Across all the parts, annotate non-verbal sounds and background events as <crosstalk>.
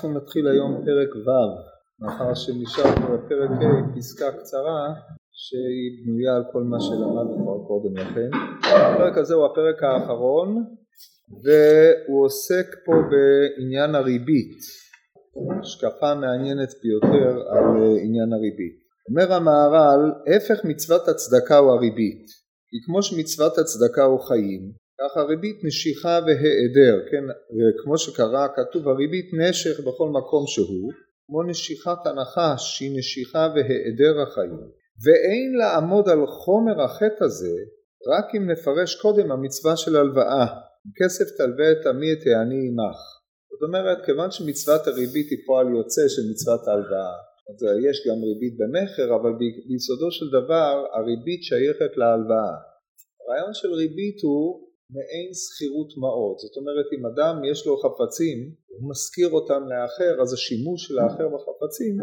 אנחנו נתחיל היום פרק ו', מאחר שנשארנו בפרק ה' פסקה קצרה שהיא בנויה על כל מה שלמדנו כבר קודם לכן. הפרק הזה הוא הפרק האחרון והוא עוסק פה בעניין הריבית, השקפה מעניינת ביותר על עניין הריבית. אומר המהר"ל, הפך מצוות הצדקה הוא הריבית, כי כמו שמצוות הצדקה הוא חיים, ככה ריבית נשיכה והיעדר, כן, וכמו שקרא כתוב הריבית נשך בכל מקום שהוא, כמו נשיכת הנחש שהיא נשיכה והיעדר החיים, ואין לעמוד על חומר החטא הזה רק אם נפרש קודם המצווה של הלוואה, כסף תלווה את עמי את העני עמך. זאת אומרת, כיוון שמצוות הריבית היא פועל יוצא של מצוות ההלוואה, אז יש גם ריבית במכר, אבל ביסודו של דבר הריבית שייכת להלוואה. הרעיון של ריבית הוא מעין שכירות מעות, זאת אומרת אם אדם יש לו חפצים, הוא משכיר אותם לאחר, אז השימוש של האחר בחפצים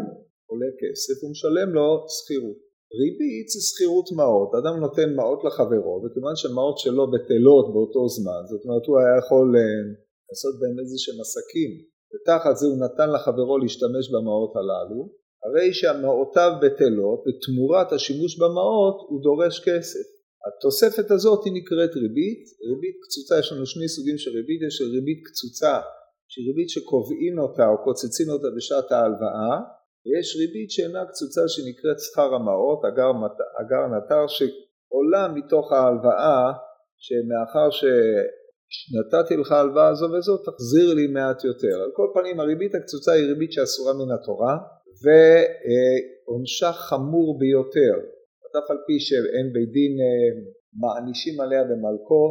עולה כסף, הוא משלם לו שכירות. ריבית זה שכירות מעות, אדם נותן מעות לחברו, וכיוון שמעות שלו בטלות באותו זמן, זאת אומרת הוא היה יכול אה, לעשות בהם איזה שהם עסקים, ותחת זה הוא נתן לחברו להשתמש במעות הללו, הרי שהמעותיו בטלות, ותמורת השימוש במעות הוא דורש כסף. התוספת הזאת היא נקראת ריבית, ריבית קצוצה, יש לנו שני סוגים של ריבית, יש ריבית קצוצה שהיא ריבית שקובעים אותה או קוצצים אותה בשעת ההלוואה, ויש ריבית שאינה קצוצה שנקראת שכר המעות, אגר, אגר נטר, שעולה מתוך ההלוואה שמאחר שנתתי לך הלוואה זו וזו תחזיר לי מעט יותר. על כל פנים הריבית הקצוצה היא ריבית שאסורה מן התורה ועונשה חמור ביותר אף על פי שאין בית דין אה, מענישים עליה במלכו,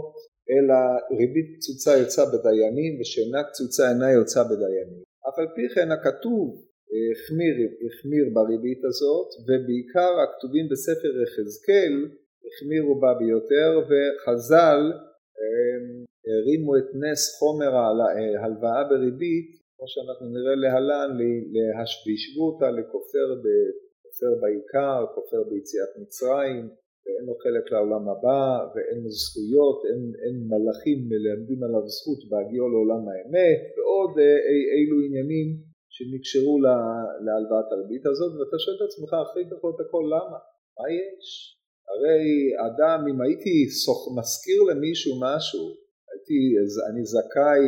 אלא ריבית קצוצה יוצא בדיינים ושאינה קצוצה אינה יוצא בדיינים. אף על פי כן הכתוב אה, החמיר, החמיר בריבית הזאת ובעיקר הכתובים בספר יחזקאל החמירו בה ביותר וחז"ל אה, הרימו את נס חומר ההלוואה בריבית כמו שאנחנו נראה להלן להשוו אותה לכופר כופר בעיקר, כופר ביציאת מצרים, ואין לו חלק לעולם הבא, ואין לו זכויות, אין, אין מלאכים מלמדים עליו זכות בהגיעו לעולם האמת, ועוד אה, אי, אילו עניינים שנקשרו להלוואת הריבית הזאת, ואתה שואל את עצמך אחרי ככל את הכל למה? מה יש? הרי אדם, אם הייתי סוח, מזכיר למישהו משהו, הייתי, אני זכאי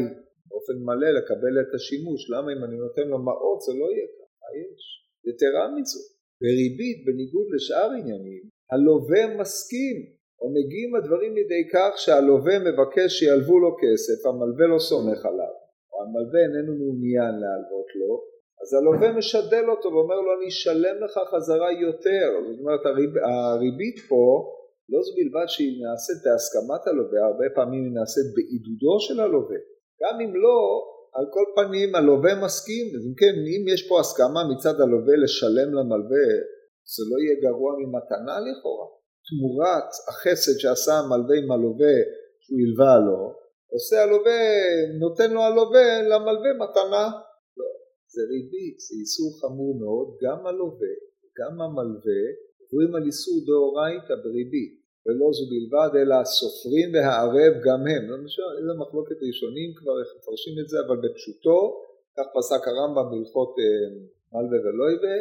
באופן מלא לקבל את השימוש, למה אם אני נותן לו מעות זה לא יהיה ככה, מה יש? יתרה מזו, בריבית בניגוד לשאר עניינים. הלווה מסכים או מגיעים הדברים לידי כך שהלווה מבקש שילוו לו כסף המלווה לא סומך עליו. או המלווה איננו מעוניין להלוות לו אז הלווה משדל אותו ואומר לו אני אשלם לך חזרה יותר. זאת אומרת הריב, הריבית פה לא זו בלבד שהיא נעשית בהסכמת הלווה הרבה פעמים היא נעשית בעידודו של הלווה. גם אם לא על כל פנים הלווה מסכים, אז אם כן אם יש פה הסכמה מצד הלווה לשלם למלווה זה לא יהיה גרוע ממתנה לכאורה, תמורת החסד שעשה המלווה עם הלווה שהוא הלווה לו, עושה הלווה, נותן לו הלווה למלווה מתנה, לא, זה ריבית, זה איסור חמור מאוד, גם הלווה גם המלווה עוברים על איסור דאורייתא בריבית ולא זו בלבד אלא הסופרים והערב גם הם, לא משנה איזה מחלוקת ראשונים כבר איך מפרשים את זה אבל בפשוטו כך פסק הרמב"ם בהלכות אה, מלווה ולויבה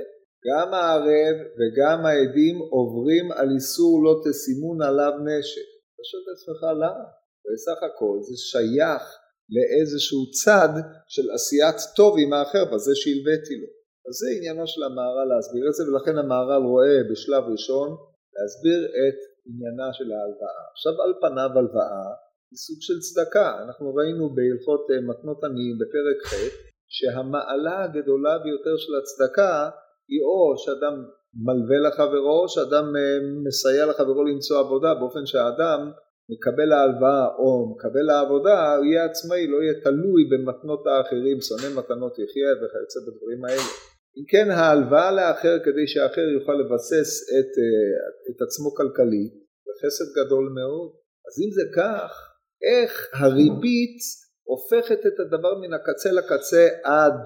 גם הערב וגם העדים עוברים על איסור לא תסימון עליו נשק. אתה שואל את עצמך למה? בסך הכל זה שייך לאיזשהו צד של עשיית טוב עם האחר בזה שהלוויתי לו. אז זה עניינו של המהר"ל להסביר את זה ולכן המהר"ל רואה בשלב ראשון להסביר את עניינה של ההלוואה. עכשיו על פניו הלוואה היא סוג של צדקה, אנחנו ראינו בהלכות אה, מתנות עניים בפרק ח' שהמעלה הגדולה ביותר של הצדקה היא או שאדם מלווה לחברו או שאדם אה, מסייע לחברו למצוא עבודה באופן שהאדם מקבל ההלוואה או מקבל העבודה יהיה עצמאי לא יהיה תלוי במתנות האחרים שונא מתנות יחיה וכיוצא בדברים האלה אם כן ההלוואה לאחר כדי שהאחר יוכל לבסס את, אה, את עצמו כלכלית זה חסד גדול מאוד אז אם זה כך איך הריבית הופכת את הדבר מן הקצה לקצה עד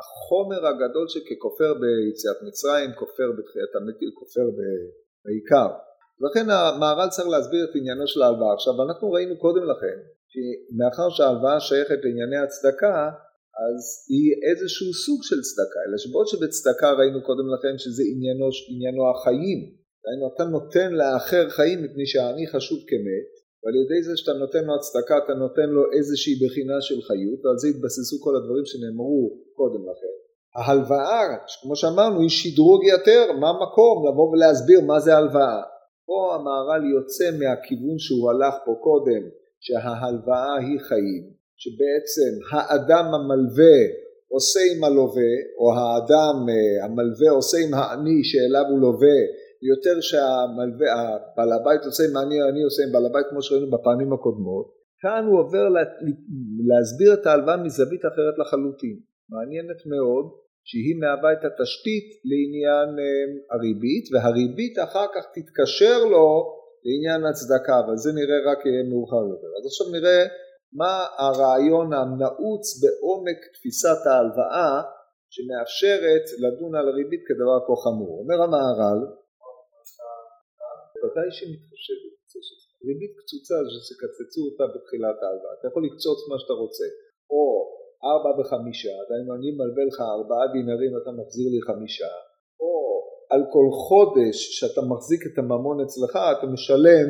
החומר הגדול שככופר ביציאת מצרים, כופר בתחיית המתים, כופר בעיקר. לכן המהר"ל צריך להסביר את עניינו של ההלוואה. עכשיו אנחנו ראינו קודם לכן שמאחר שההלוואה שייכת לענייני הצדקה אז היא איזשהו סוג של צדקה, אלא שבעוד שבצדקה ראינו קודם לכן שזה עניינו, עניינו החיים, דהיינו אתה נותן לאחר חיים מפני שהעני חשוב כמת, ועל ידי זה שאתה נותן לו הצדקה אתה נותן לו איזושהי בחינה של חיות, ועל זה התבססו כל הדברים שנאמרו קודם לכן. ההלוואה, כמו שאמרנו, היא שדרוג יותר, מה מקום לבוא ולהסביר מה זה הלוואה. פה המהר"ל יוצא מהכיוון שהוא הלך פה קודם, שההלוואה היא חיים, שבעצם האדם המלווה עושה עם הלווה, או האדם אה, המלווה עושה עם העני שאליו הוא לווה, יותר שהבעל הבית עושה עם העני, העני עושה עם בעל הבית כמו שראינו בפעמים הקודמות, כאן הוא עובר לה, להסביר את ההלוואה מזווית אחרת לחלוטין, מעניינת מאוד, שהיא מהווה את התשתית לעניין אה, הריבית, והריבית אחר כך תתקשר לו לעניין הצדקה, אבל זה נראה רק מאוחר יותר. אז עכשיו נראה מה הרעיון הנעוץ בעומק תפיסת ההלוואה שמאפשרת לדון על הריבית כדבר כה חמור. אומר המהר"ל, ודאי שמתחשבת, ריבית קצוצה זה שקצצו אותה בתחילת ההלוואה, אתה יכול לקצוץ מה שאתה רוצה, או ארבע וחמישה, דהיינו אני מלווה לך ארבעה דינרים ואתה מחזיר לי חמישה, או על כל חודש שאתה מחזיק את הממון אצלך אתה משלם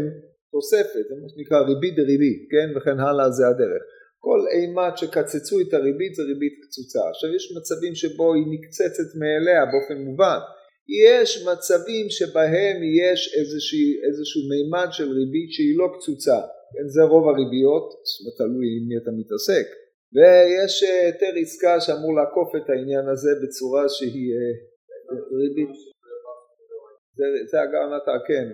תוספת, זה מה שנקרא ריבית דריבית, כן, וכן הלאה זה הדרך. כל אימת שקצצו את הריבית זה ריבית קצוצה. עכשיו יש מצבים שבו היא נקצצת מאליה באופן מובן. יש מצבים שבהם יש איזושהי, איזשהו מימד של ריבית שהיא לא קצוצה. כן, זה רוב הריביות, תלוי עם מי אתה מתעסק. ויש אה, היתר עסקה שאמור לעקוף את העניין הזה בצורה שהיא אה, ריבית זה, זה אגר נטר, כן,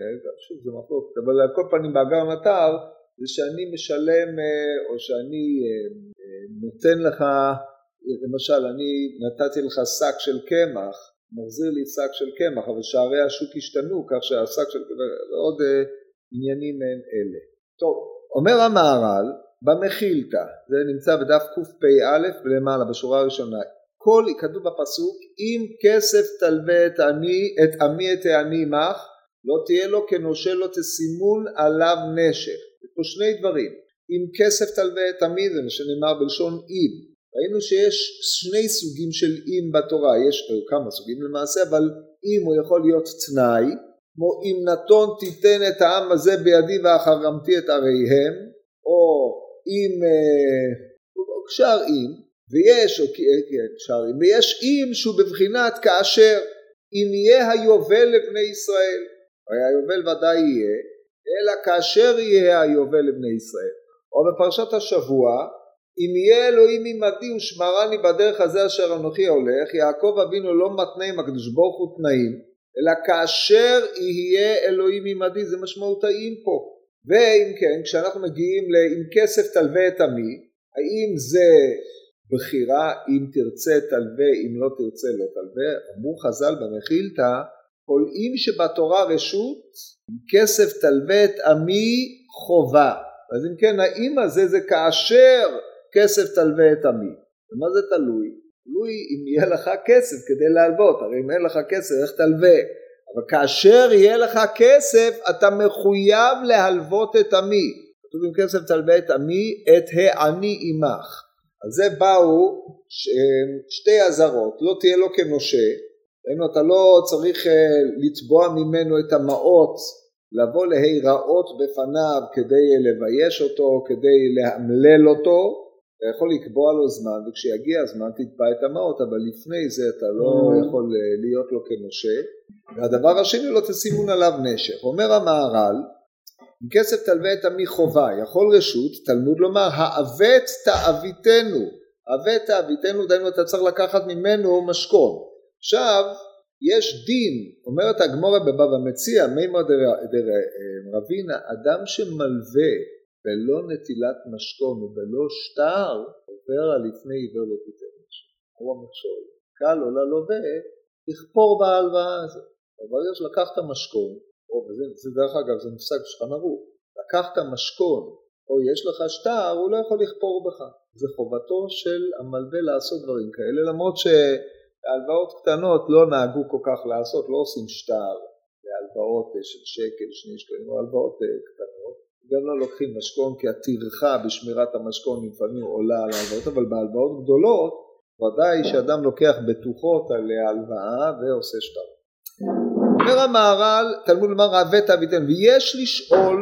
שוב זה מחלוקת, אבל על כל פנים באגר נטר זה שאני משלם אה, או שאני אה, אה, נותן לך, למשל אני נתתי לך שק של קמח, מחזיר לי שק של קמח, אבל שערי השוק השתנו כך שהשק של עוד עניינים מעין אלה. טוב, אומר המהר"ל במחילתא, זה נמצא בדף קפ"א למעלה בשורה הראשונה, כל, כתוב בפסוק, אם כסף תלווה את עמי, את עמי את העני עמך, לא תהיה לו כנושה לא תסימון עליו נשך. יש פה שני דברים. אם כסף תלווה את עמי, זה מה שנאמר בלשון אם. ראינו שיש שני סוגים של אם בתורה, יש כמה סוגים למעשה, אבל אם הוא יכול להיות תנאי, כמו אם נתון תיתן את העם הזה בידי ואחרמתי את עריהם, או אם, אה, אם, ויש, או כן, שרים, ויש אם שהוא בבחינת כאשר אם יהיה היובל לבני ישראל, הרי היובל ודאי יהיה, אלא כאשר יהיה היובל לבני ישראל. או בפרשת השבוע, אם יהיה אלוהים עמדי ושמרני בדרך הזה אשר אנוכי הולך, יעקב אבינו לא מתנה עם הקדוש ברוך הוא תנאים, אלא כאשר יהיה אלוהים עמדי, זה משמעות האם פה. ואם כן, כשאנחנו מגיעים ל"אם כסף תלווה את עמי", האם זה בחירה אם תרצה תלווה אם לא תרצה לא תלווה אמרו חז"ל במחילתא כל אם שבתורה רשות כסף תלווה את עמי חובה אז אם כן האם הזה זה כאשר כסף תלווה את עמי? ומה זה תלוי? תלוי אם יהיה לך כסף כדי להלוות הרי אם אין לך כסף איך תלווה? אבל כאשר יהיה לך כסף אתה מחויב להלוות את עמי. כתוב אם כסף תלווה את עמי את העני עמך על זה באו שתי אזהרות, לא תהיה לו כנושה, אתה לא צריך אה, לתבוע ממנו את המעות, לבוא להיראות בפניו כדי לבייש אותו, כדי לאמלל אותו, אתה יכול לקבוע לו זמן וכשיגיע הזמן תתבע את המעות אבל לפני זה אתה לא mm. יכול אה, להיות לו כנושה והדבר השני לא תשימון עליו נשך אומר המהר"ל אם כסף תלווה את עמי חובה, יכול רשות, תלמוד לומר, העוות תעביתנו. עוות תעביתנו, דהיינו אתה צריך לקחת ממנו משכון. עכשיו, יש דין, אומרת הגמורה בבבא מציע, מימא דרבינה, אדם שמלווה בלא נטילת משכון ובלא שטר, עובר על לפני עיוור לא תיתן משכון. הוא המכשול. קל לו ללווה לכפור בהלוואה הזאת. אבל יש לקחת משכון, וזה, זה דרך אגב זה מושג שולחן ערוך, לקחת משכון או יש לך שטר הוא לא יכול לכפור בך, זה חובתו של המלווה לעשות דברים כאלה למרות שהלוואות קטנות לא נהגו כל כך לעשות, לא עושים שטר להלוואות של שקל, שני שקלים או הלוואות אה, קטנות, גם לא לוקחים משכון כי הטרחה בשמירת המשכון לפעמים עולה על ההלוואות, אבל בהלוואות גדולות ודאי שאדם לוקח בטוחות על ההלוואה ועושה שטר. אומר המהר"ל, תלמוד לומר רעבית אביתן, ויש לשאול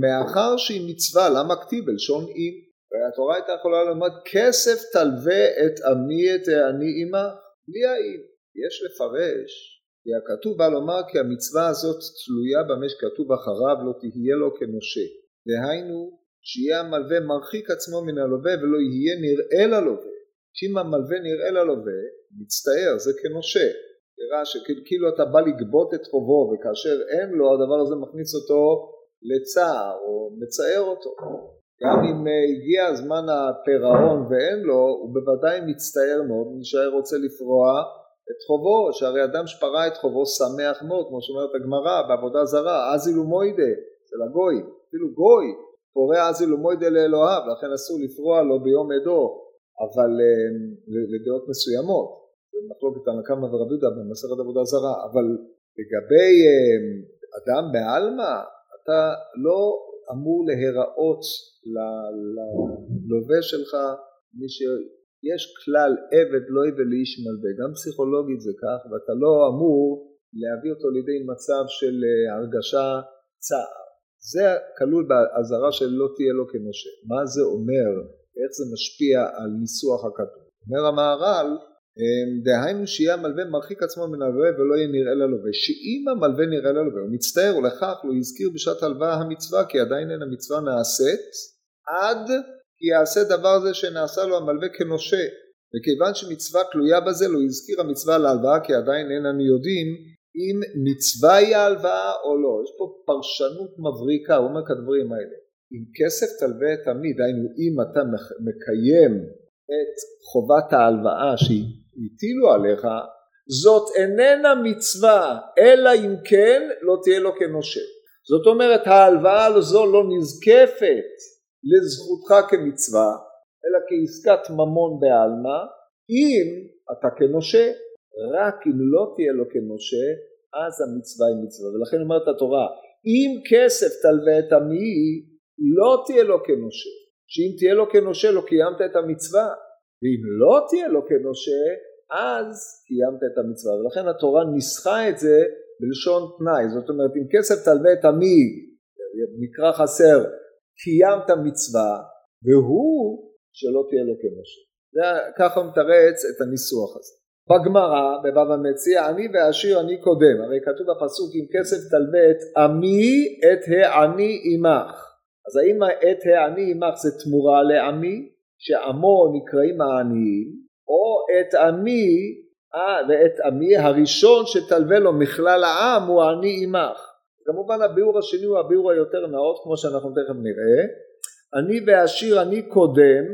מאחר שהיא מצווה, למה כתיב בלשון אי? והתורה הייתה יכולה לומר כסף תלווה את עמי את העני עמה, בלי האם. יש לפרש, כי הכתוב בא לומר כי המצווה הזאת תלויה במה שכתוב אחריו לא תהיה לו כנושה. דהיינו שיהיה המלווה מרחיק עצמו מן הלווה ולא יהיה נראה ללווה. שאם המלווה נראה ללווה, מצטער, זה כנושה. נראה שכאילו אתה בא לגבות את חובו וכאשר אין לו הדבר הזה מכניס אותו לצער או מצער אותו. גם אם אה, הגיע זמן הפירעון ואין לו, הוא בוודאי מצטער מאוד, שהיה רוצה לפרוע את חובו, שהרי אדם שפרע את חובו שמח מאוד, כמו שאומרת הגמרא בעבודה זרה, אזילו מוידה של הגוי, אפילו גוי פורע אזילו מוידה לאלוהיו, לכן אסור לפרוע לו ביום עדו, אבל אה, לדעות מסוימות, מחלוקת על כמה ורבי יהודה במסכת עבודה זרה, אבל לגבי אה, אדם בעלמא, אתה לא אמור להיראות ללווה שלך מי שיש כלל עבד לא יבל לאיש מלווה, גם פסיכולוגית זה כך, ואתה לא אמור להביא אותו לידי מצב של אה, הרגשה צער. זה כלול באזהרה של לא תהיה לו כנושה. מה זה אומר? איך זה משפיע על ניסוח הכתוב? אומר המהר"ל דהיינו שיהיה המלווה מרחיק עצמו מן הלווה ולא יהיה נראה ללווה שאם המלווה נראה ללווה הוא מצטער ולכך לא יזכיר בשעת הלוואה המצווה כי עדיין אין המצווה נעשית עד כי יעשה דבר זה שנעשה לו המלווה כנושה. וכיוון שמצווה תלויה בזה לא יזכיר המצווה להלוואה כי עדיין אין אנו יודעים אם מצווה היא ההלוואה או לא. יש פה פרשנות מבריקה הוא אומר כדברים האלה. אם כסף תלווה את עמי דהיינו אם אתה מקיים את חובת ההלוואה שהיא הטילו עליך זאת איננה מצווה אלא אם כן לא תהיה לו כנושה זאת אומרת ההלוואה הזו לא נזקפת לזכותך כמצווה אלא כעסקת ממון בעלמא אם אתה כנושה רק אם לא תהיה לו כנושה אז המצווה היא מצווה. ולכן אומרת התורה אם כסף תלווה את עמי לא תהיה לו כנושה שאם תהיה לו כנושה לא קיימת את המצווה. ואם לא תהיה לו כנושה אז קיימת את המצווה. ולכן התורה ניסחה את זה בלשון תנאי. זאת אומרת אם כסף תלווה את עמי מקרא חסר קיימת מצווה והוא שלא תהיה לו כמשה ככה מתרץ את הניסוח הזה. בגמרא בבבא מציע אני והעשיר אני קודם. הרי כתוב בפסוק אם כסף תלווה את עמי את העני עמך אז האם את העני עמך זה תמורה לעמי שעמו נקראים העניים או את עמי אה, ואת עמי הראשון שתלווה לו מכלל העם הוא עני עמך. כמובן הביאור השני הוא הביאור היותר נאות כמו שאנחנו תכף נראה. אני והעשיר אני קודם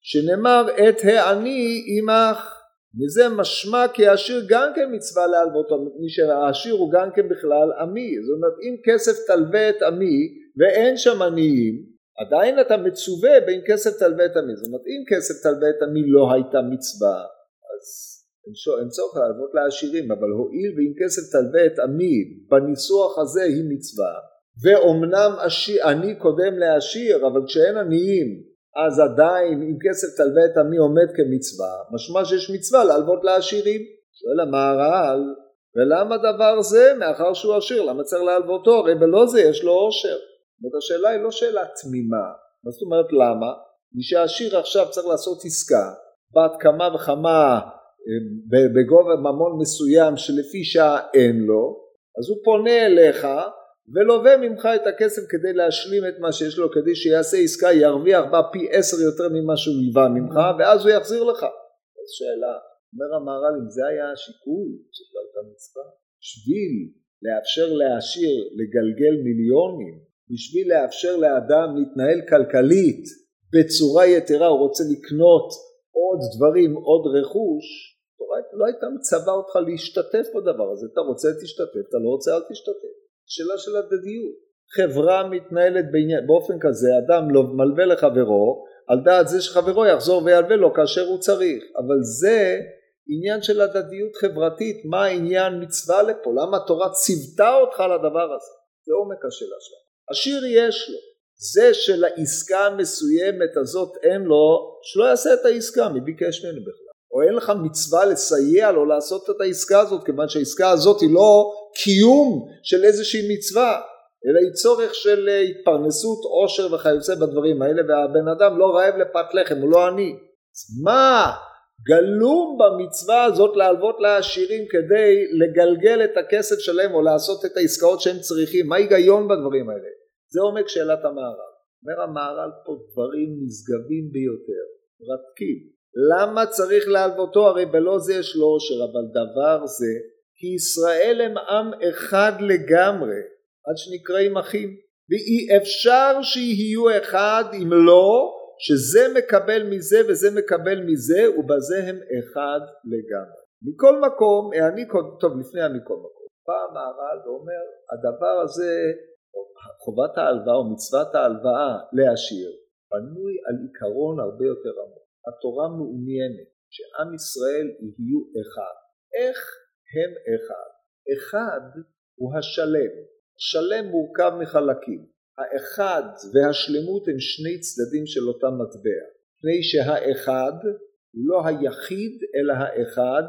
שנאמר את העני עמך. מזה משמע כי העשיר גם כן מצווה להלוותו מפני שהעשיר הוא גם כן בכלל עמי. זאת אומרת אם כסף תלווה את עמי ואין שם עניים עדיין אתה מצווה בין כסף תלווה את עמי, זאת אומרת אם כסף תלווה את עמי לא הייתה מצווה אז אין צורך להלוות לעשירים אבל הואיל ואם כסף תלווה את עמי בניסוח הזה היא מצווה. ואומנם עני קודם לעשיר אבל כשאין עניים אז עדיין אם כסף תלווה את עמי עומד כמצווה. משמע שיש מצווה להלוות לעשירים. שואל המהר"ל ולמה דבר זה מאחר שהוא עשיר? למה צריך להלוותו? הרי בלא זה יש לו עושר זאת השאלה היא לא שאלה תמימה, מה זאת אומרת למה? מי שהעשיר עכשיו צריך לעשות עסקה בת כמה וכמה אה, בגובה ממון מסוים שלפי שעה אין לו, אז הוא פונה אליך ולווה ממך את הכסף כדי להשלים את מה שיש לו, כדי שיעשה עסקה ירוויח בה פי עשר יותר ממה שהוא לווה ממך ואז הוא יחזיר לך. אז שאלה, אומר המהר"ל אם זה היה השיקול, זאת לא הייתה מצווה, בשביל לאפשר לעשיר לגלגל מיליונים בשביל לאפשר לאדם להתנהל כלכלית בצורה יתרה, הוא רוצה לקנות עוד דברים, עוד רכוש, התורה לא הייתה מצווה אותך להשתתף בדבר הזה, אתה רוצה תשתתף, אתה לא רוצה אל תשתתף, שאלה של הדדיות. חברה מתנהלת בעניין, באופן כזה, אדם לא מלווה לחברו, על דעת זה שחברו יחזור וילווה לו כאשר הוא צריך, אבל זה עניין של הדדיות חברתית, מה העניין מצווה לפה, למה התורה ציוותה אותך לדבר הזה, זה עומק השאלה שלנו. עשיר יש לו, זה שלעסקה המסוימת הזאת אין לו, שלא יעשה את העסקה, מי ביקש ממנו בכלל? או אין לך מצווה לסייע לו לעשות את העסקה הזאת, כיוון שהעסקה הזאת היא לא קיום של איזושהי מצווה, אלא היא צורך של התפרנסות, עושר וכיוצא בדברים האלה, והבן אדם לא רעב לפת לחם, הוא לא עני. מה גלום במצווה הזאת להלוות לעשירים כדי לגלגל את הכסף שלהם או לעשות את העסקאות שהם צריכים? מה ההיגיון בדברים האלה? זה עומק שאלת המהר"ל. אומר המהר"ל פה דברים נשגבים ביותר, מרתקים. למה צריך להלוותו? הרי בלא זה יש לו עושר, אבל דבר זה, כי ישראל הם עם אחד לגמרי, עד שנקראים אחים. ואי אפשר שיהיו אחד אם לא שזה מקבל מזה וזה מקבל מזה ובזה הם אחד לגמרי. מכל מקום, העניק, טוב לפני המכל מקום, בא המהר"ל ואומר הדבר הזה חובת ההלוואה או מצוות ההלוואה להשאיר בנוי על עיקרון הרבה יותר עמוק. התורה מעוניינת שעם ישראל יהיו אחד. איך הם אחד? אחד הוא השלם. שלם מורכב מחלקים. האחד והשלמות הם שני צדדים של אותה מטבע. מפני שהאחד הוא לא היחיד אלא האחד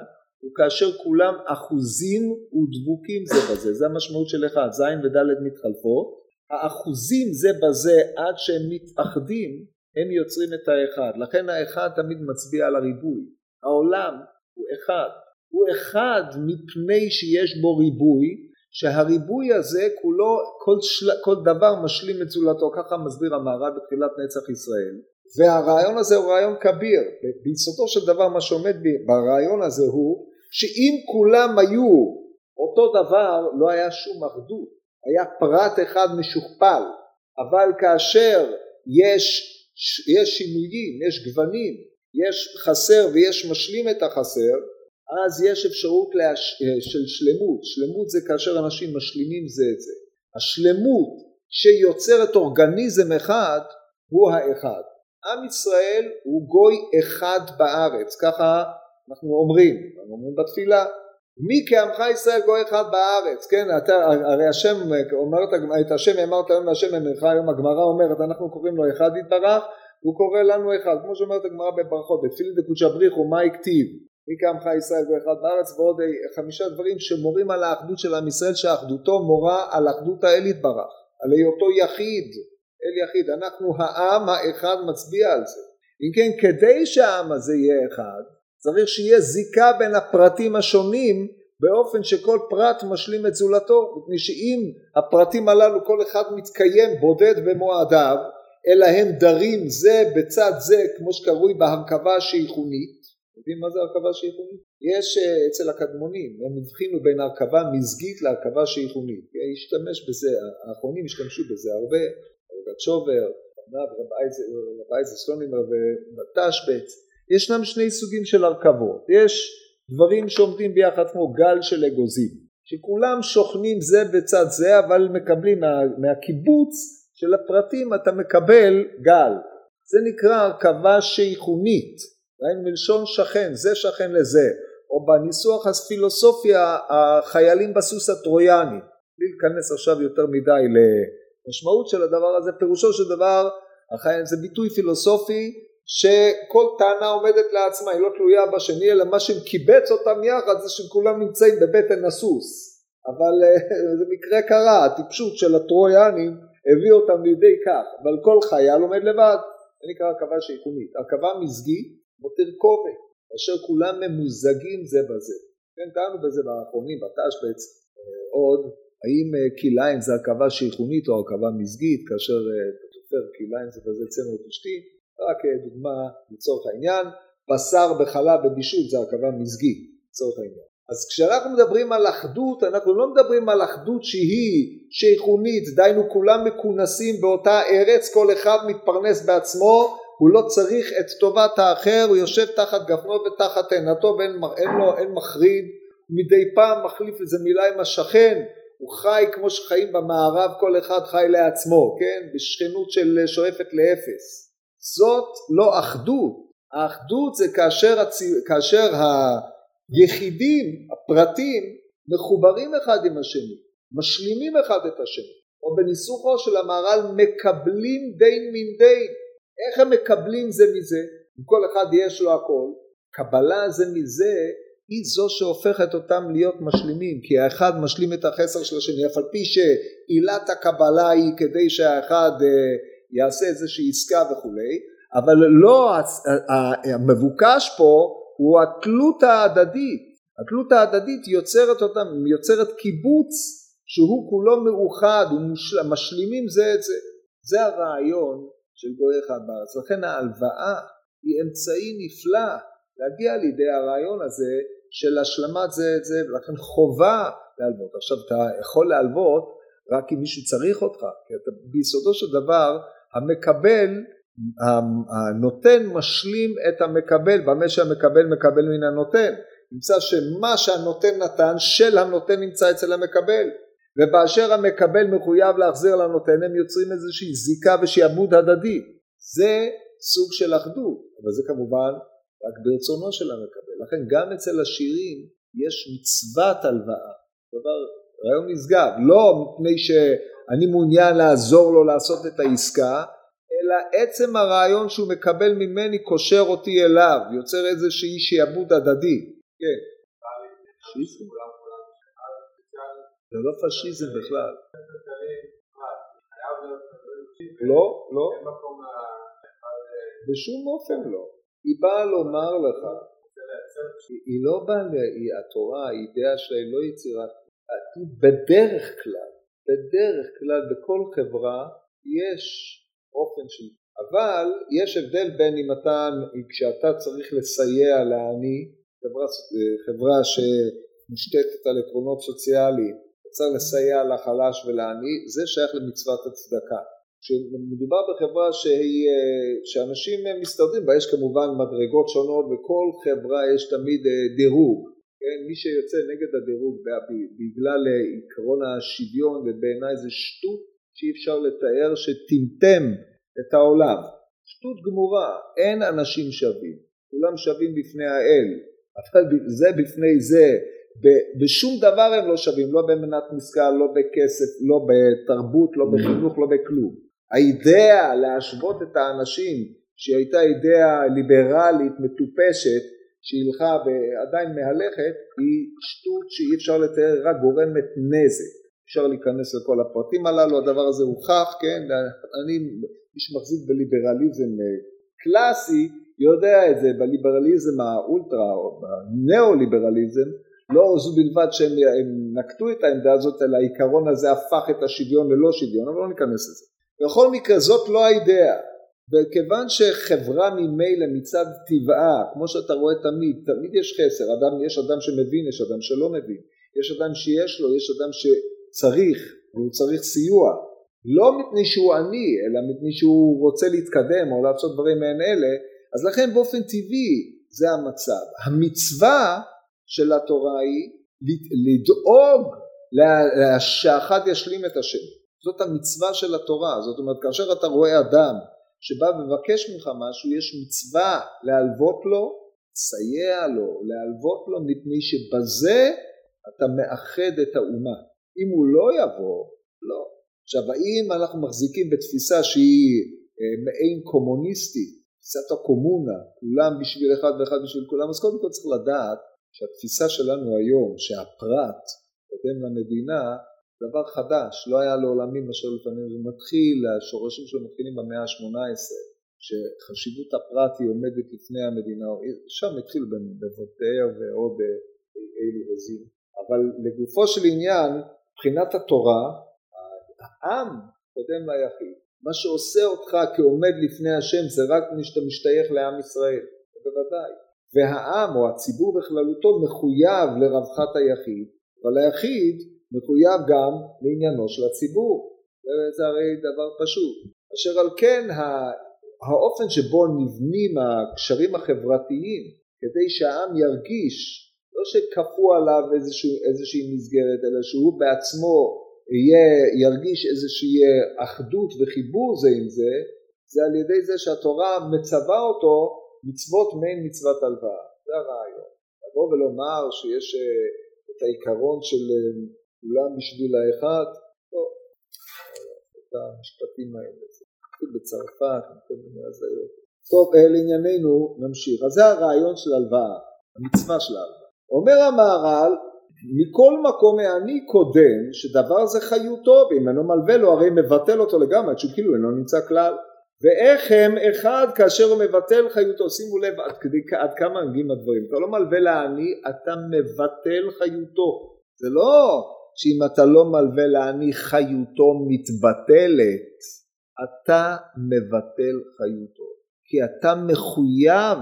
הוא כאשר כולם אחוזים ודבוקים זה בזה, זה המשמעות של אחד, ז' וד' מתחלפות, האחוזים זה בזה עד שהם מתאחדים הם יוצרים את האחד, לכן האחד תמיד מצביע על הריבוי, העולם הוא אחד, הוא אחד מפני שיש בו ריבוי, שהריבוי הזה כולו, כל, של, כל דבר משלים את זולתו, ככה מסביר המהר"ל בתחילת נצח ישראל, והרעיון הזה הוא רעיון כביר, ביסודו של דבר מה שעומד ברעיון הזה הוא שאם כולם היו אותו דבר לא היה שום אחדות, היה פרט אחד משוכפל, אבל כאשר יש, יש שינויים, יש גוונים, יש חסר ויש משלים את החסר, אז יש אפשרות להש... של שלמות, שלמות זה כאשר אנשים משלימים זה את זה, השלמות שיוצרת אורגניזם אחד הוא האחד. עם ישראל הוא גוי אחד בארץ, ככה אנחנו אומרים, אנחנו אומרים בתפילה, מי כעמך ישראל גוי אחד בארץ, כן, אתה, הרי השם אומרת, את השם אמרת היום להשם אמרך, היום הגמרא אומרת אנחנו קוראים לו אחד יתברך, הוא קורא לנו אחד, כמו שאומרת הגמרא בברכות, בתפילין דקודשא בריחו מה הכתיב, מי כעמך ישראל גוי אחד בארץ, ועוד חמישה דברים שמורים על האחדות של עם ישראל, שאחדותו מורה על אחדות האל יתברך, על היותו יחיד, אל יחיד, אנחנו העם האחד מצביע על זה, אם כן כדי שהעם הזה יהיה אחד צריך שיהיה זיקה בין הפרטים השונים באופן שכל פרט משלים את זולתו. מפני שאם הפרטים הללו כל אחד מתקיים בודד במועדיו אלא הם דרים זה בצד זה כמו שקרוי בהרכבה השייכונית. יודעים מה זה הרכבה שייכונית? יש אה, אצל הקדמונים הם הבחינו בין הרכבה מזגית להרכבה שייכונית השתמש בזה האחרונים השתמשו בזה הרבה רבי שובר, אייזר סלונימר ומטשבץ ישנם שני סוגים של הרכבות, יש דברים שעומדים ביחד כמו גל של אגוזים, שכולם שוכנים זה בצד זה אבל מקבלים מה, מהקיבוץ של הפרטים אתה מקבל גל, זה נקרא הרכבה שייכונית, מלשון שכן, זה שכן לזה, או בניסוח הפילוסופיה החיילים בסוס הטרויאני, בלי להיכנס עכשיו יותר מדי למשמעות של הדבר הזה, פירושו של דבר זה ביטוי פילוסופי שכל טענה עומדת לעצמה, היא לא תלויה בשני, אלא מה שקיבץ אותם יחד זה שכולם נמצאים בבטן הסוס. אבל אה, <laughs> זה מקרה קרה, הטיפשות של הטרויאנים הביא אותם לידי כך, אבל כל חייל עומד לבד, זה נקרא הרכבה שיקומית. הרכבה מזגית מותיר כובד, אשר כולם ממוזגים זה בזה. כן, טענו בזה באחרונים, בתשבץ, אה, עוד, האם אה, כליים זה הרכבה שייכונית או הרכבה מזגית, כאשר אתה תופר כליים זה בזה צמר ותשתית, רק דוגמה לצורך העניין, בשר בחלב בבישול זה הרכבה מזגי לצורך העניין. אז כשאנחנו מדברים על אחדות, אנחנו לא מדברים על אחדות שהיא שייכונית, דהיינו כולם מכונסים באותה ארץ, כל אחד מתפרנס בעצמו, הוא לא צריך את טובת האחר, הוא יושב תחת גפנו ותחת עינתו ואין אין לו, אין מחריד, מדי פעם מחליף איזה מילה עם השכן, הוא חי כמו שחיים במערב, כל אחד חי לעצמו, כן? בשכנות של שואפת לאפס. זאת לא אחדות, האחדות זה כאשר, הצ... כאשר היחידים, הפרטים, מחוברים אחד עם השני, משלימים אחד את השני. או בניסוחו של המהר"ל מקבלים דין מן דין. איך הם מקבלים זה מזה? אם כל אחד יש לו הכל, קבלה זה מזה היא זו שהופכת אותם להיות משלימים כי האחד משלים את החסר של השני אף על פי שעילת הקבלה היא כדי שהאחד אה, יעשה איזושהי עסקה וכולי אבל לא המבוקש פה הוא התלות ההדדית. התלות ההדדית יוצרת אותם יוצרת קיבוץ שהוא כולו מאוחד ומשלימים זה את זה. זה הרעיון של גוי אחד בארץ. לכן ההלוואה היא אמצעי נפלא להגיע לידי הרעיון הזה של השלמת זה את זה ולכן חובה להלוות. עכשיו אתה יכול להלוות רק אם מישהו צריך אותך כי אתה ביסודו של דבר המקבל הנותן משלים את המקבל במה שהמקבל מקבל מן הנותן. נמצא שמה שהנותן נתן של הנותן נמצא אצל המקבל. ובאשר המקבל מחויב להחזיר לנותן הם יוצרים איזושהי זיקה ושעבוד הדדי. זה סוג של אחדות. אבל זה כמובן רק ברצונו של המקבל. לכן גם אצל השירים יש מצוות הלוואה, דבר רעיון נשגב, לא מפני שאני מעוניין לעזור לו לעשות את העסקה, אלא עצם הרעיון שהוא מקבל ממני קושר אותי אליו, יוצר איזושהי שעבוד הדדי. כן. זה לא פשיזם בכלל. לא, לא. בשום אופן לא. היא באה לומר לך, היא לא באה, התורה, האידאה שלה היא לא יצירת, בדרך כלל, בדרך כלל בכל חברה יש אופן של, אבל יש הבדל בין אם אתה, כשאתה צריך לסייע לעני, חברה, חברה שמושתתת על עקרונות סוציאליים, צריך לסייע לחלש ולעני, זה שייך למצוות הצדקה. כשמדובר בחברה שהיא, אה, שאנשים מסתדרים בה, יש כמובן מדרגות שונות, וכל חברה יש תמיד אה, דירוג, כן? מי שיוצא נגד הדירוג בגלל אה, עקרון השוויון, ובעיניי זה שטות שאי אפשר לתאר, שטמטם את העולם. שטות גמורה, אין אנשים שווים, כולם שווים בפני האל, אבל זה בפני זה, בשום דבר הם לא שווים, לא במנת משכל, לא בכסף, לא בתרבות, לא בחינוך, לא בכלום. האידאה להשוות את האנשים שהיא הייתה אידאה ליברלית מטופשת שהילכה ועדיין מהלכת היא שטות שאי אפשר לתאר רק גורמת נזק. אפשר להיכנס לכל הפרטים הללו הדבר הזה הוכח כן אני מי שמחזיק בליברליזם קלאסי יודע את זה. בליברליזם האולטרה או בניאו-ליברליזם לא זו בלבד שהם נקטו את העמדה הזאת אלא העיקרון הזה הפך את השוויון ללא שוויון אבל לא ניכנס לזה. בכל מקרה זאת לא האידאה וכיוון שחברה ממילא מצד טבעה כמו שאתה רואה תמיד תמיד יש חסר. אדם יש אדם שמבין יש אדם שלא מבין. יש אדם שיש לו יש אדם שצריך והוא צריך סיוע. לא מפני שהוא עני אלא מפני שהוא רוצה להתקדם או לעשות דברים מעין אלה. אז לכן באופן טבעי זה המצב. המצווה של התורה היא לדאוג שהאחד ישלים את השני. זאת המצווה של התורה, זאת אומרת כאשר אתה רואה אדם שבא ומבקש ממך משהו יש מצווה להלוות לו, לסייע לו, להלוות לו מפני שבזה אתה מאחד את האומה. אם הוא לא יבוא, לא. עכשיו האם אנחנו מחזיקים בתפיסה שהיא אה, מעין קומוניסטית, תפיסת הקומונה, כולם בשביל אחד ואחד בשביל כולם, אז קודם כל צריך לדעת שהתפיסה שלנו היום שהפרט קודם למדינה דבר חדש, לא היה לעולמים אשר לפנינו, זה מתחיל, השורשים שלו מתחילים במאה ה-18, שחשיבות הפרט היא עומדת לפני המדינה, שם התחיל בבוטר ועוד אילו רזים, אבל לגופו של עניין, מבחינת התורה, העם קודם ליחיד, מה שעושה אותך כעומד לפני השם זה רק מי שאתה משתייך לעם ישראל, בוודאי, והעם או הציבור בכללותו מחויב לרווחת היחיד, אבל היחיד מחויב גם לעניינו של הציבור. זה הרי דבר פשוט. אשר על כן האופן שבו נבנים הקשרים החברתיים כדי שהעם ירגיש לא שכפו עליו איזשהו, איזושהי מסגרת אלא שהוא בעצמו יהיה, ירגיש איזושהי אחדות וחיבור זה עם זה זה על ידי זה שהתורה מצווה אותו מצוות מעין מצוות הלוואה. זה הרעיון. לבוא ולומר שיש אה, את העיקרון של אה, כולם בשביל האחד, לא. המשפטים האלה. זה בצרפת, כל מיני הזיות. טוב, לענייננו נמשיך. אז זה הרעיון של הלוואה, המצווה של ההלוואה. אומר המהר"ל, מכל מקום העני קודם שדבר זה חיותו ואם אינו מלווה לו הרי מבטל אותו לגמרי שהוא כאילו אינו נמצא כלל ואיך הם אחד כאשר הוא מבטל חיותו שימו לב עד, כדי, עד כמה מגיעים הדברים אתה לא מלווה לעני אתה מבטל חיותו זה לא שאם אתה לא מלווה לעני חיותו מתבטלת אתה מבטל חיותו. כי אתה מחויב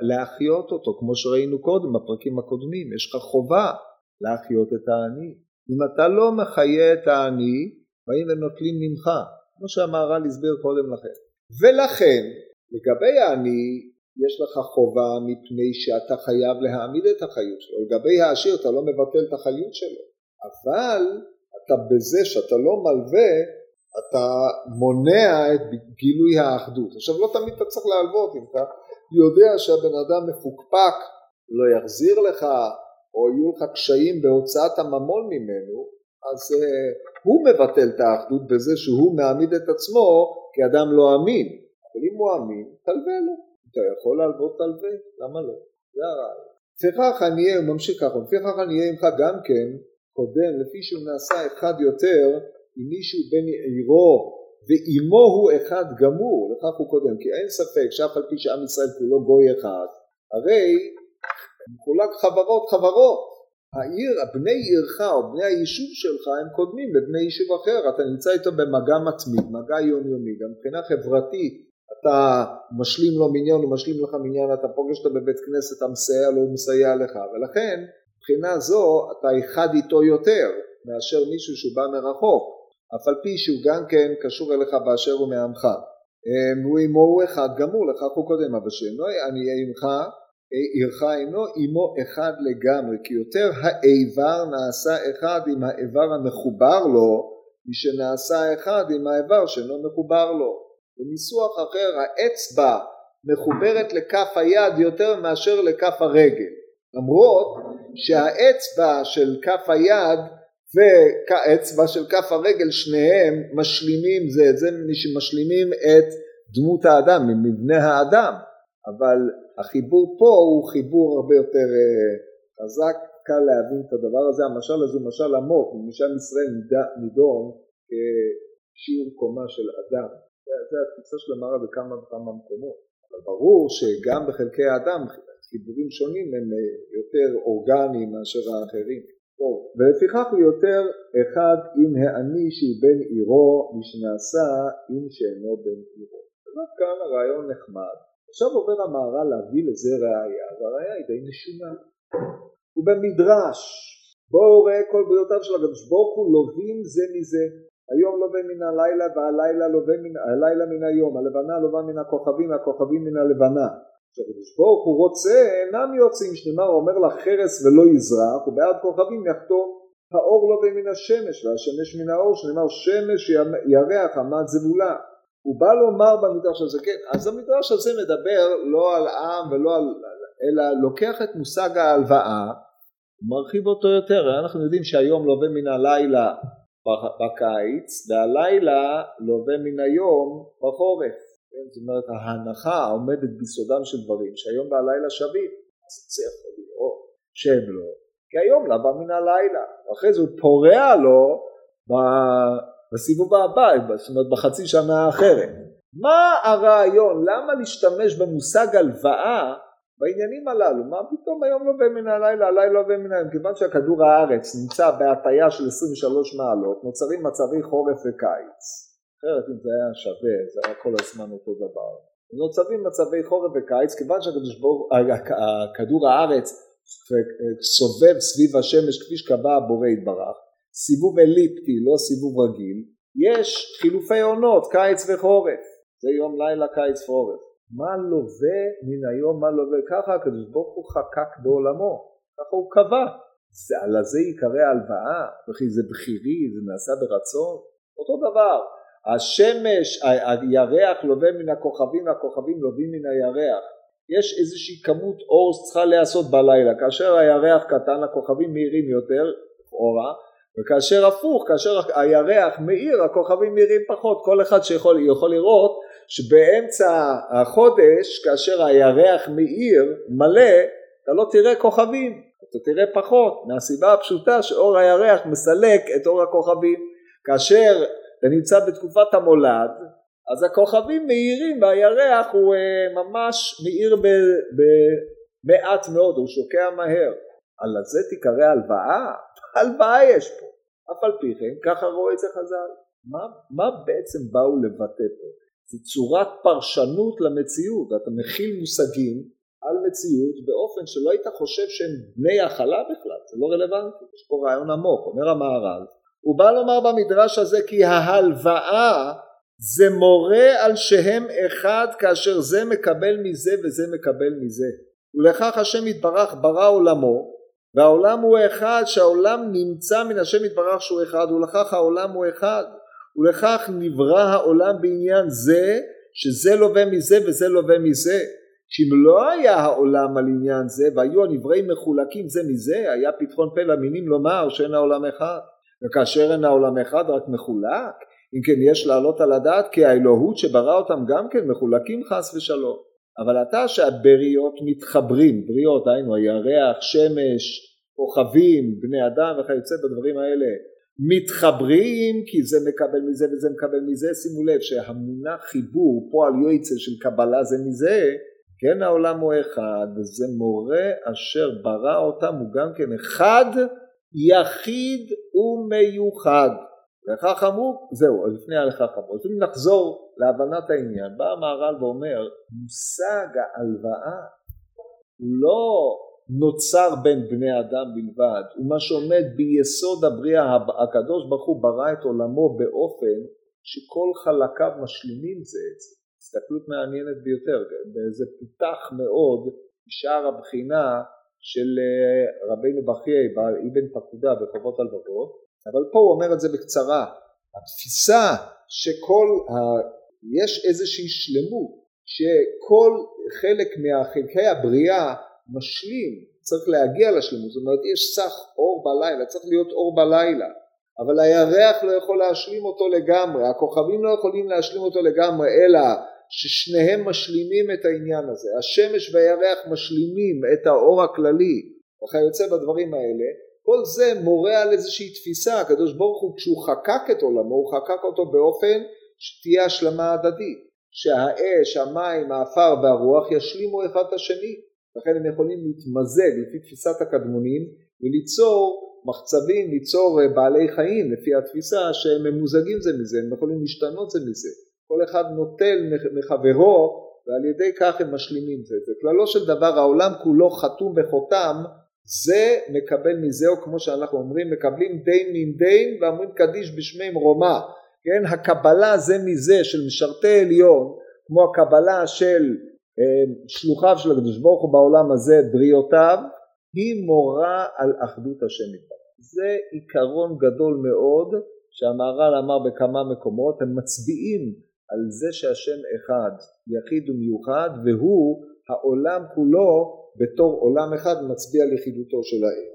להחיות אותו כמו שראינו קודם בפרקים הקודמים יש לך חובה להחיות את העני. אם אתה לא מחיה את העני באים ונוטלים ממך כמו שהמהר"ל הסביר קודם לכן. ולכן לגבי העני יש לך חובה מפני שאתה חייב להעמיד את החיות שלו. לגבי העשיר אתה לא מבטל את החיות שלו אבל אתה בזה שאתה לא מלווה אתה מונע את גילוי האחדות. עכשיו לא תמיד אתה צריך להלוות. אם אתה יודע שהבן אדם מפוקפק לא יחזיר לך או יהיו לך קשיים בהוצאת הממון ממנו אז uh, הוא מבטל את האחדות בזה שהוא מעמיד את עצמו כאדם לא אמין. אבל אם הוא אמין תלווה לו. אתה יכול להלוות תלווה. למה לא? זה הרעיון. לפיכך אני אהיה, הוא ממשיך ככה, לפיכך אני אהיה עמך גם כן קודם לפי שהוא נעשה אחד יותר עם מישהו בן עירו ואימו הוא אחד גמור לכך הוא קודם כי אין ספק שאף על פי שעם ישראל כולו גוי אחד הרי מחולק חברות חברות. העיר, בני עירך או בני היישוב שלך הם קודמים לבני יישוב אחר אתה נמצא איתו במגע מתמיד מגע יומיומי גם מבחינה חברתית אתה משלים לו מניין הוא משלים לך מניין אתה פוגש אותו בבית כנסת אתה מסייע לו הוא מסייע לך ולכן מבחינה זו אתה אחד איתו יותר מאשר מישהו שהוא בא מרחוק אף על פי שהוא גם כן קשור אליך באשר הוא מעמך. הוא עמו הוא אחד גמור לכך הוא קודם אבל שאינו אהיה עמך עירך אינו עמו אחד לגמרי כי יותר האיבר נעשה אחד עם האיבר המחובר לו משנעשה אחד עם האיבר שאינו מחובר לו. בניסוח אחר האצבע מחוברת לכף היד יותר מאשר לכף הרגל. למרות שהאצבע של כף היד והאצבע של כף הרגל שניהם משלימים זה את זה משלימים את דמות האדם, ממבנה האדם. אבל החיבור פה הוא חיבור הרבה יותר אה, חזק, קל להבין את הדבר הזה, המשל הזה הוא משל עמוק, משל ישראל נידון כשיעור קומה של אדם, זה התפיסה של המראה בכמה וכמה מקומות, אבל ברור שגם בחלקי האדם חיבורים שונים הם אה, יותר אורגניים מאשר האחרים. טוב, ולפיכך הוא יותר אחד עם העני שהוא בן עירו משנעשה עם שאינו בן עירו. זאת כאן הרעיון נחמד, עכשיו עובר המהר"ל להביא לזה ראייה, והראייה היא די משונה. הוא במדרש, בואו ראה כל בריאותיו של הקדוש ברוך הוא לווים זה מזה. היום לווה מן הלילה והלילה לווה מן, הלילה מן היום, הלבנה לווה מן הכוכבים והכוכבים מן הלבנה. עכשיו הקדוש ברוך הוא רוצה אינם יוצאים, שנאמר אומר לה חרס ולא יזרח, ובעד כוכבים יחתום. האור לווה מן השמש והשמש מן האור, שנאמר שמש ירח עמד זבולה. הוא בא לומר במדרש הזה, כן, אז המדרש הזה מדבר לא על עם ולא על, אלא לוקח את מושג ההלוואה, מרחיב אותו יותר, אנחנו יודעים שהיום לווה מן הלילה בקיץ, והלילה לווה מן היום בחורף, כן? זאת אומרת ההנחה עומדת ביסודם של דברים שהיום והלילה שווים, אז זה יכול להיות שהם לא, כי היום לבא מן הלילה, ואחרי זה הוא פורע לו בסיבוב הבא, זאת אומרת בחצי שנה האחרת. מה הרעיון? למה להשתמש במושג הלוואה בעניינים הללו? מה פתאום היום לא בין מן הלילה, הלילה לא בין מן היום? כיוון שהכדור הארץ נמצא בהטייה של 23 מעלות, נוצרים מצבי חורף וקיץ. אחרת אם זה היה שווה, זה היה כל הזמן אותו דבר. נוצרים מצבי חורף וקיץ, כיוון שהכדור הארץ סובב סביב השמש כפי שקבע הבורא יתברך, סיבוב אליפטי, לא סיבוב רגיל, יש חילופי עונות, קיץ וחורף. זה יום לילה, קיץ וחורף. מה לווה מן היום, מה לווה? ככה הקדוש ברוך הוא חקק בעולמו, ככה הוא קבע. זה, על הזה ייקרא הלוואה, וכי זה בכירי, זה נעשה ברצון. אותו דבר, השמש, הירח לווה מן הכוכבים והכוכבים לווים מן הירח. יש איזושהי כמות אור שצריכה להיעשות בלילה, כאשר הירח קטן הכוכבים מהירים יותר, לכאורה, וכאשר הפוך, כאשר הירח מאיר, הכוכבים מאירים פחות, כל אחד שיכול יכול לראות שבאמצע החודש, כאשר הירח מאיר מלא, אתה לא תראה כוכבים, אתה תראה פחות, מהסיבה הפשוטה שאור הירח מסלק את אור הכוכבים. כאשר אתה נמצא בתקופת המולד, אז הכוכבים מאירים והירח הוא uh, ממש מאיר במעט מאוד, הוא שוקע מהר. על זה תיקרא הלוואה? <laughs> הלוואה יש פה. אף על פי כן, ככה רואה את זה חז"ל. מה, מה בעצם באו לבטא פה? זה צורת פרשנות למציאות, אתה מכיל מושגים על מציאות באופן שלא היית חושב שהם בני הכלה בכלל, זה לא רלוונטי, יש פה רעיון עמוק, אומר המהר"ל, הוא בא לומר במדרש הזה כי ההלוואה זה מורה על שהם אחד כאשר זה מקבל מזה וזה מקבל מזה. ולכך השם יתברך ברא עולמו והעולם הוא אחד שהעולם נמצא מן השם יתברך שהוא אחד ולכך העולם הוא אחד. ולכך נברא העולם בעניין זה שזה לווה מזה וזה לווה מזה. שאם לא היה העולם על עניין זה והיו הנבראים מחולקים זה מזה היה פתחון פה למינים לומר שאין העולם אחד וכאשר אין העולם אחד רק מחולק. אם כן יש להעלות על הדעת כי האלוהות שברא אותם גם כן מחולקים חס ושלום. אבל אתה שהבריות מתחברים בריות היינו הירח שמש כוכבים בני אדם וכיוצא בדברים האלה מתחברים כי זה מקבל מזה וזה מקבל מזה. שימו לב שהמונח חיבור פועל יועצה של קבלה זה מזה. כן העולם הוא אחד וזה מורה אשר ברא אותם הוא גם כן אחד יחיד ומיוחד. לכך אמרו זהו לפני הלכך אמרו. אז אם נחזור להבנת העניין בא המהר"ל ואומר מושג ההלוואה הוא לא נוצר בין בני אדם בלבד. הוא מה שעומד ביסוד הבריאה. הקדוש ברוך הוא ברא את עולמו באופן שכל חלקיו משלימים זה את זה. הסתכלות מעניינת ביותר. וזה פותח מאוד משאר הבחינה של אה, רבינו בחיי אבן פקודה בחובות הלבבות אבל פה הוא אומר את זה בקצרה. התפיסה שכל ה... יש איזושהי שלמות שכל חלק מחלקי הבריאה משלים צריך להגיע לשלמות. זאת אומרת יש סך אור בלילה צריך להיות אור בלילה. אבל הירח לא יכול להשלים אותו לגמרי הכוכבים לא יכולים להשלים אותו לגמרי אלא ששניהם משלימים את העניין הזה. השמש והירח משלימים את האור הכללי וכיוצא בדברים האלה. כל זה מורה על איזושהי תפיסה. הקדוש ברוך הוא כשהוא חקק את עולמו הוא חקק אותו באופן שתהיה השלמה הדדית. שהאש, המים, האפר והרוח ישלימו אחד את השני. לכן הם יכולים להתמזג לפי תפיסת הקדמונים וליצור מחצבים, ליצור בעלי חיים לפי התפיסה שהם ממוזגים זה מזה, הם יכולים להשתנות זה מזה כל אחד נוטל מחברו ועל ידי כך הם משלימים זה. זה כללו של דבר העולם כולו חתום בחותם זה מקבל מזה או כמו שאנחנו אומרים מקבלים דין מן דין ואומרים קדיש בשמי רומא כן? הקבלה זה מזה של משרתי עליון כמו הקבלה של אה, שלוחיו של הקדוש ברוך הוא בעולם הזה בריאותיו היא מורה על אחדות השם יתברך. זה עיקרון גדול מאוד שהמהר"ל אמר בכמה מקומות הם מצביעים על זה שהשם אחד יחיד ומיוחד והוא העולם כולו בתור עולם אחד מצביע על יחידותו של האל.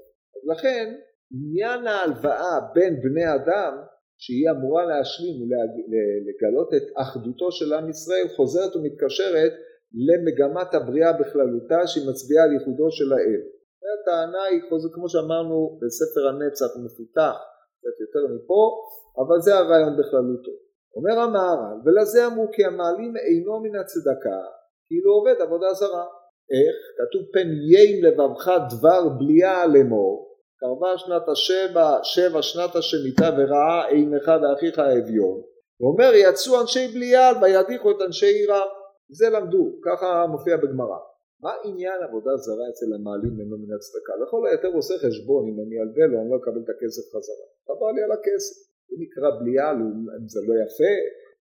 לכן עניין ההלוואה בין בני אדם שהיא אמורה להשלים ולגלות את אחדותו של עם ישראל חוזרת ומתקשרת למגמת הבריאה בכללותה שהיא מצביעה על ייחודו של האל. הטענה היא כמו שאמרנו בספר הנצח מפותח קצת יותר מפה אבל זה הרעיון בכללותו. אומר המהר"ל ולזה אמרו כי המעלים אינו מן הצדקה כאילו עובד עבודה זרה. איך? כתוב פן יין לבבך דבר בליעה לאמור קרבה שנת השבע שבע שנת השמיטה וראה עינך ואחיך האביון. הוא אומר יצאו אנשי בליעל וידיחו את אנשי עירם זה למדו ככה מופיע בגמרא. מה עניין עבודה זרה אצל המעלים אינו מן הצדקה? לכל היותר עושה חשבון אם אני אלווה לו אני לא אקבל את הכסף חזרה. חבל לי על הכסף זה נקרא בליעל, זה לא יפה,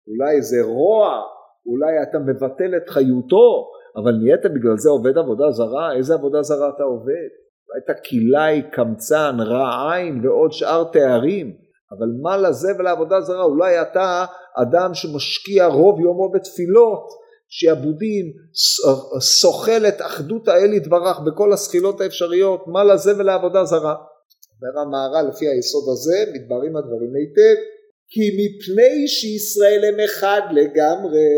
אולי זה רוע, אולי אתה מבטל את חיותו, אבל נהיית בגלל זה עובד עבודה זרה, איזה עבודה זרה אתה עובד? אתה כלאי, קמצן, רע עין ועוד שאר תארים, אבל מה לזה ולעבודה זרה? אולי אתה אדם שמשקיע רוב יומו בתפילות, שעבודים סוכל את אחדות האל יתברך בכל הסחילות האפשריות, מה לזה ולעבודה זרה? אומר המהר"ל לפי היסוד הזה מתבררים הדברים היטב כי מפני שישראל הם אחד לגמרי.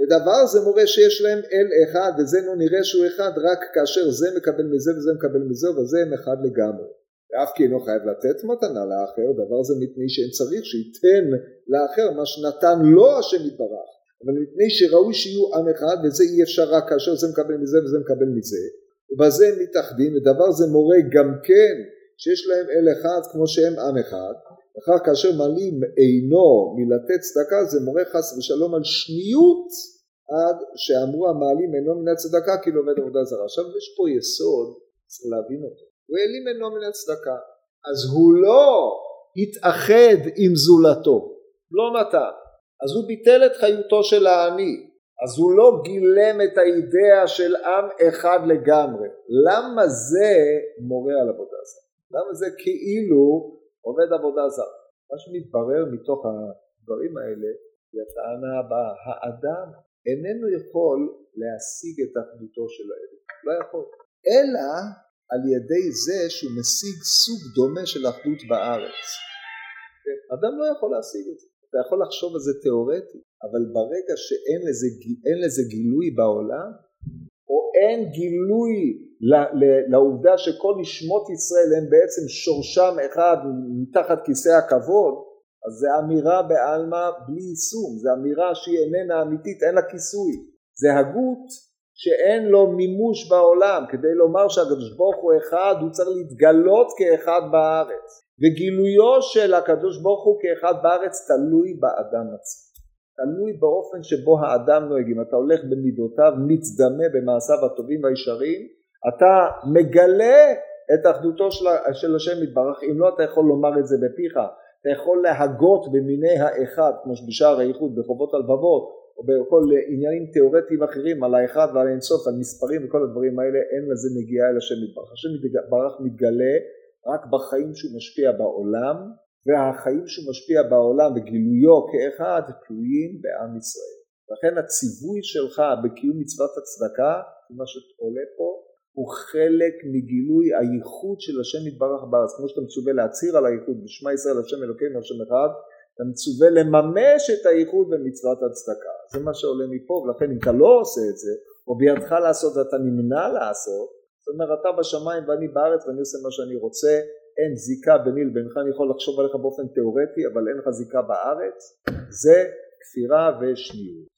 ודבר זה מורה שיש להם אל אחד וזה לא נראה שהוא אחד רק כאשר זה מקבל מזה וזה מקבל מזה וזה הם אחד לגמרי. ואף כי אינו חייב לתת מתנה לאחר דבר זה מפני שאין צריך שייתן לאחר מה שנתן לו השם יתברך. אבל מפני שראוי שיהיו עם אחד וזה אי אפשר רק כאשר זה מקבל מזה וזה מקבל מזה. ובזה הם מתאחדים ודבר זה מורה גם כן שיש להם אל אחד כמו שהם עם אחד אחר כאשר מעלים עינו מלתת צדקה זה מורה חס ושלום על שניות עד שאמרו המעלים עינו מן הצדקה כי לומד עבודה זרה. עכשיו יש פה יסוד צריך להבין אותו. הוא העלים עינו מן הצדקה. אז הוא לא התאחד עם זולתו. לא נתן אז הוא ביטל את חיותו של העני אז הוא לא גילם את האידאה של עם אחד לגמרי. למה זה מורה על עבודה זרה למה זה כאילו עובד עבודה זרה? מה שמתברר מתוך הדברים האלה היא הטענה הבאה האדם איננו יכול להשיג את אחדותו של האלוהים. לא יכול. אלא על ידי זה שהוא משיג סוג דומה של אחדות בארץ. אדם לא יכול להשיג את זה. אתה יכול לחשוב על זה תיאורטי, אבל ברגע שאין לזה, לזה גילוי בעולם, או אין גילוי לעובדה שכל נשמות ישראל הם בעצם שורשם אחד מתחת כיסא הכבוד, אז זה אמירה בעלמא בלי יישום, זו אמירה שהיא איננה אמיתית, אין לה כיסוי. זה הגות שאין לו מימוש בעולם, כדי לומר שהקדוש ברוך הוא אחד, הוא צריך להתגלות כאחד בארץ. וגילויו של הקדוש ברוך הוא כאחד בארץ תלוי באדם עצמו. תלוי באופן שבו האדם נוהג. אם אתה הולך במידותיו, מצדמה במעשיו הטובים והישרים, אתה מגלה את אחדותו של, של השם יתברך. אם לא אתה יכול לומר את זה בפיך, אתה יכול להגות במיני האחד, כמו שבשער האיחוד, בחובות הלבבות, או בכל עניינים תיאורטיים אחרים על האחד ועל האינסוף, על מספרים וכל הדברים האלה, אין לזה נגיעה אל השם יתברך. השם יתברך מתגלה רק בחיים שהוא משפיע בעולם, והחיים שהוא משפיע בעולם וגילויו כאחד תלויים בעם ישראל. לכן הציווי שלך בקיום מצוות הצדקה, מה שעולה פה, הוא חלק מגילוי הייחוד של השם יתברך בארץ. כמו שאתה מצווה להצהיר על הייחוד בשמע ישראל השם אלוקינו השם אחד, אתה מצווה לממש את הייחוד במצוות הצדקה. זה מה שעולה מפה, ולכן אם אתה לא עושה את זה, או בידך לעשות ואתה נמנע לעשות, זאת אומרת אתה בשמיים ואני בארץ ואני עושה מה שאני רוצה, אין זיקה ביני לבינך, אני יכול לחשוב עליך באופן תיאורטי אבל אין לך זיקה בארץ, זה כפירה ושניות.